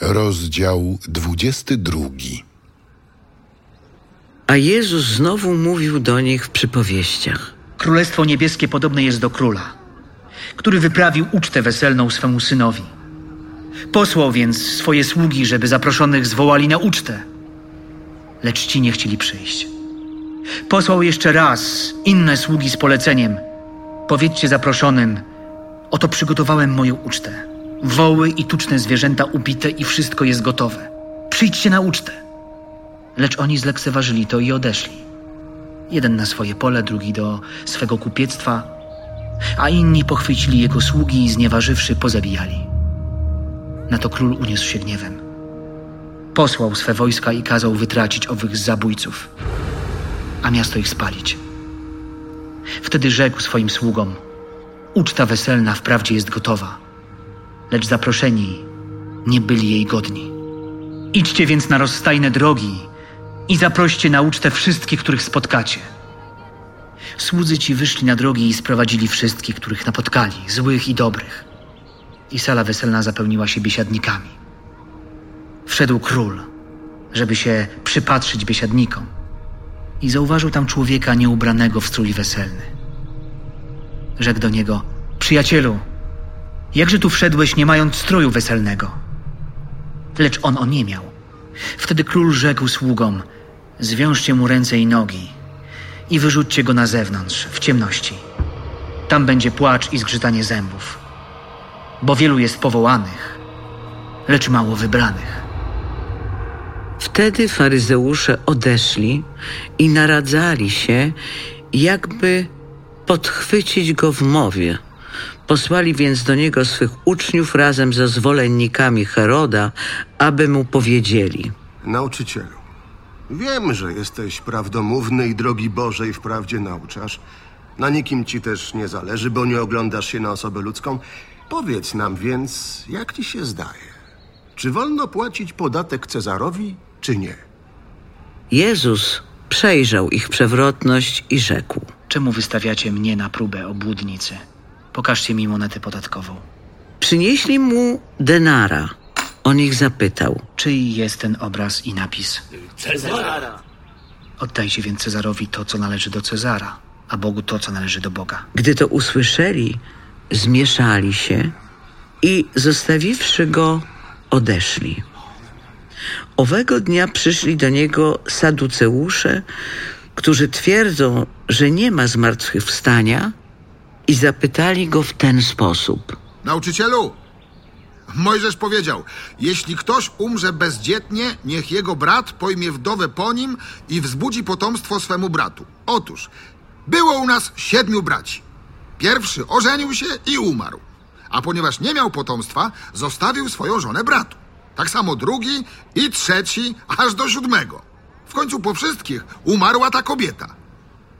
Rozdział 22. A Jezus znowu mówił do nich w przypowieściach. Królestwo niebieskie podobne jest do króla, który wyprawił ucztę weselną swemu synowi. Posłał więc swoje sługi, żeby zaproszonych zwołali na ucztę, lecz ci nie chcieli przyjść. Posłał jeszcze raz inne sługi z poleceniem: Powiedzcie zaproszonym, oto przygotowałem moją ucztę. Woły i tuczne zwierzęta ubite i wszystko jest gotowe. Przyjdźcie na ucztę. Lecz oni zlekceważyli to i odeszli. Jeden na swoje pole, drugi do swego kupiectwa, a inni pochwycili jego sługi i znieważywszy pozabijali. Na to król uniósł się gniewem. Posłał swe wojska i kazał wytracić owych zabójców, a miasto ich spalić. Wtedy rzekł swoim sługom: Uczta weselna wprawdzie jest gotowa, lecz zaproszeni nie byli jej godni. Idźcie więc na rozstajne drogi i zaproście na ucztę wszystkich, których spotkacie. Słudzy ci wyszli na drogi i sprowadzili wszystkich, których napotkali, złych i dobrych. I sala weselna zapełniła się biesiadnikami. Wszedł król, żeby się przypatrzyć biesiadnikom i zauważył tam człowieka nieubranego w strój weselny. Rzekł do niego: Przyjacielu, jakże tu wszedłeś, nie mając stroju weselnego? Lecz on oniemiał. Wtedy król rzekł sługom: Zwiążcie mu ręce i nogi i wyrzućcie go na zewnątrz, w ciemności. Tam będzie płacz i zgrzytanie zębów, bo wielu jest powołanych, lecz mało wybranych. Wtedy faryzeusze odeszli i naradzali się, jakby podchwycić go w mowie. Posłali więc do niego swych uczniów razem ze zwolennikami Heroda, aby mu powiedzieli. Nauczycielu, wiem, że jesteś prawdomówny i drogi Bożej wprawdzie nauczasz. Na nikim ci też nie zależy, bo nie oglądasz się na osobę ludzką. Powiedz nam więc, jak ci się zdaje? Czy wolno płacić podatek Cezarowi, czy nie? Jezus przejrzał ich przewrotność i rzekł. Czemu wystawiacie mnie na próbę obłudnicy? Pokażcie mi monetę podatkową. Przynieśli mu denara. On ich zapytał. Czyj jest ten obraz i napis? Cezara. Oddajcie więc Cezarowi to, co należy do Cezara, a Bogu to, co należy do Boga. Gdy to usłyszeli, zmieszali się i zostawiwszy go, odeszli. Owego dnia przyszli do niego saduceusze, którzy twierdzą, że nie ma zmartwychwstania i zapytali go w ten sposób. Nauczycielu, Mojżesz powiedział: Jeśli ktoś umrze bezdzietnie, niech jego brat pojmie wdowę po nim i wzbudzi potomstwo swemu bratu. Otóż, było u nas siedmiu braci. Pierwszy ożenił się i umarł, a ponieważ nie miał potomstwa, zostawił swoją żonę bratu. Tak samo drugi i trzeci, aż do siódmego. W końcu po wszystkich umarła ta kobieta.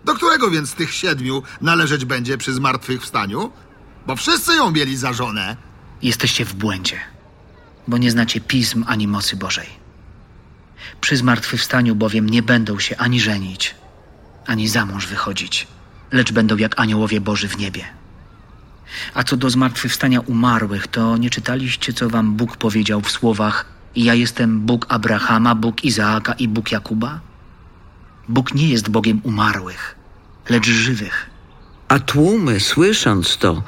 Do którego więc z tych siedmiu należeć będzie przy zmartwychwstaniu? Bo wszyscy ją mieli za żonę. Jesteście w błędzie, bo nie znacie pism ani mocy Bożej. Przy zmartwychwstaniu bowiem nie będą się ani żenić, ani za mąż wychodzić, lecz będą jak aniołowie Boży w niebie. A co do zmartwychwstania umarłych, to nie czytaliście, co wam Bóg powiedział w słowach Ja jestem Bóg Abrahama, Bóg Izaaka i Bóg Jakuba? Bóg nie jest Bogiem umarłych, lecz żywych. A tłumy, słysząc to,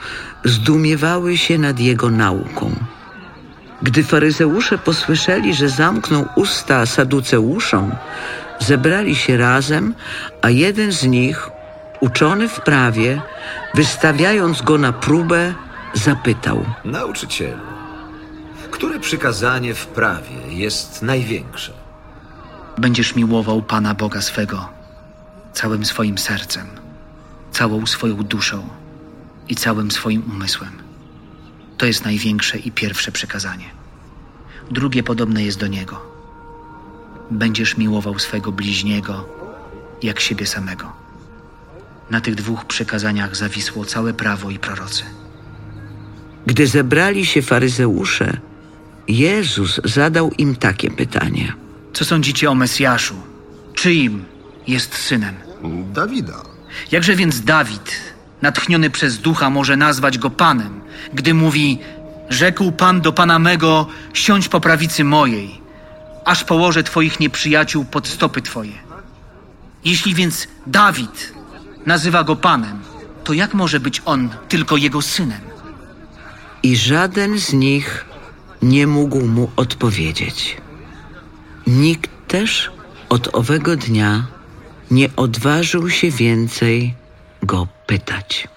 zdumiewały się nad jego nauką. Gdy faryzeusze posłyszeli, że zamknął usta saduceuszom, zebrali się razem, a jeden z nich, uczony w prawie, wystawiając go na próbę, zapytał. Nauczycielu, które przykazanie w prawie jest największe? Będziesz miłował Pana Boga swego całym swoim sercem, całą swoją duszą i całym swoim umysłem. To jest największe i pierwsze przykazanie. Drugie podobne jest do niego. Będziesz miłował swego bliźniego jak siebie samego. Na tych dwóch przykazaniach zawisło całe prawo i prorocy. Gdy zebrali się faryzeusze, Jezus zadał im takie pytanie. Co sądzicie o Mesjaszu? Czyim jest synem? Dawida. Jakże więc Dawid, natchniony przez ducha, może nazwać go Panem, gdy mówi: Rzekł Pan do Pana mego, siądź po prawicy mojej, aż położę Twoich nieprzyjaciół pod stopy Twoje. Jeśli więc Dawid nazywa go Panem, to jak może być on tylko jego synem? I żaden z nich nie mógł mu odpowiedzieć. Nikt też od owego dnia nie odważył się więcej go pytać.